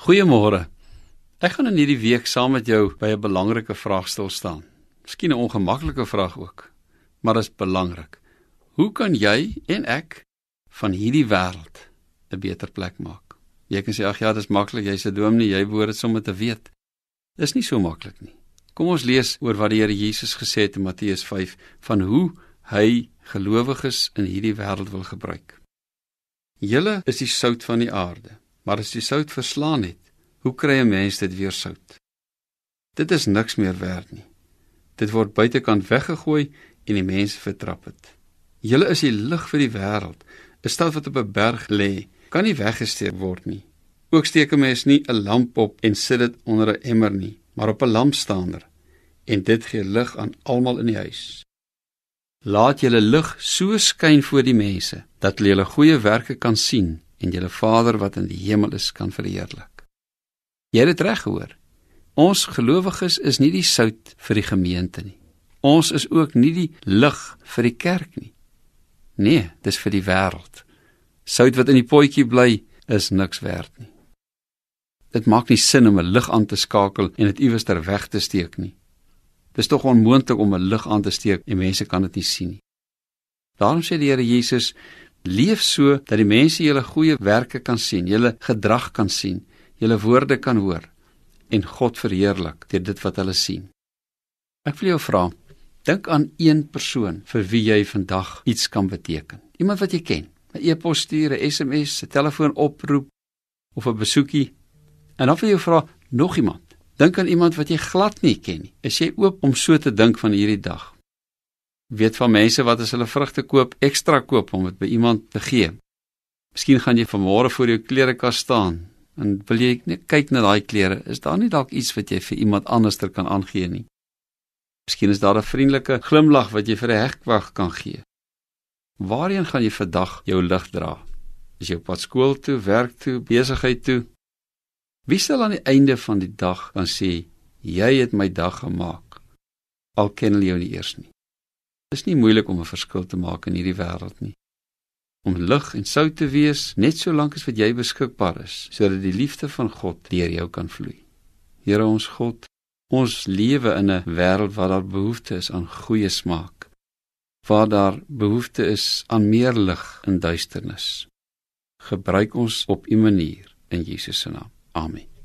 Goeiemôre. Ek gaan in hierdie week saam met jou by 'n belangrike vraag stil staan. Miskien 'n ongemaklike vraag ook, maar dit is belangrik. Hoe kan jy en ek van hierdie wêreld 'n beter plek maak? Jy kan sê ag ja, dis maklik, jy's 'n dominee, jy behoort dit sommer te weet. Dis nie so maklik nie. Kom ons lees oor wat die Here Jesus gesê het in Matteus 5 van hoe hy gelowiges in hierdie wêreld wil gebruik. Julle is die sout van die aarde. Maar as die sout verslaan het, hoe kry 'n mens dit weer sout? Dit is niks meer werd nie. Dit word buitekant weggegooi en die mense vertrap dit. Julle is die lig vir die wêreld. 'n Stad wat op 'n berg lê, kan nie weggesteek word nie. Ook steek 'n mens nie 'n lamp op en sit dit onder 'n emmer nie, maar op 'n lampstander en dit gee lig aan almal in die huis. Laat julle lig so skyn voor die mense dat hulle julle goeie werke kan sien en julle Vader wat in die hemel is kan verheerlik. Jy het dit reg gehoor. Ons gelowiges is nie die sout vir die gemeente nie. Ons is ook nie die lig vir die kerk nie. Nee, dis vir die wêreld. Sout wat in die potjie bly is niks werd nie. Dit maak nie sin om 'n lig aan te skakel en dit iewers ter weg te steek nie. Dis tog onmoontlik om 'n lig aan te steek en mense kan dit nie sien nie. Daarom sê die Here Jesus, Leef so dat die mense julle goeie werke kan sien, julle gedrag kan sien, julle woorde kan hoor en God verheerlik deur dit wat hulle sien. Ek wil jou vra, dink aan een persoon vir wie jy vandag iets kan beteken. Iemand wat jy ken. 'n E-pos stuur, 'n SMS, 'n telefoon oproep of 'n besoekie. En dan wil jy vra nog iemand. Dink aan iemand wat jy glad nie ken nie. Is jy oop om so te dink van hierdie dag? Weet van mense wat as hulle vrugte koop, ekstra koop om dit by iemand te gee. Miskien gaan jy vanmôre voor jou klerekas staan en wil jy kyk na daai klere, is daar nie dalk iets wat jy vir iemand anderster kan aangee nie? Miskien is daar 'n vriendelike glimlag wat jy vir 'n hegwag kan gee. Waarheen gaan jy vandag jou lig dra? Is jy op pad skool toe, werk toe, besigheid toe? Wie sal aan die einde van die dag dan sê, jy het my dag gemaak? Al ken hulle jou nie eers nie. Is nie moeilik om 'n verskil te maak in hierdie wêreld nie. Om lig en sout te wees net so lank as wat jy beskikbaar is, sodat die liefde van God deur jou kan vloei. Here ons God, ons lewe in 'n wêreld waar daar behoefte is aan goeie smaak, waar daar behoefte is aan meer lig in duisternis. Gebruik ons op u manier in Jesus se naam. Amen.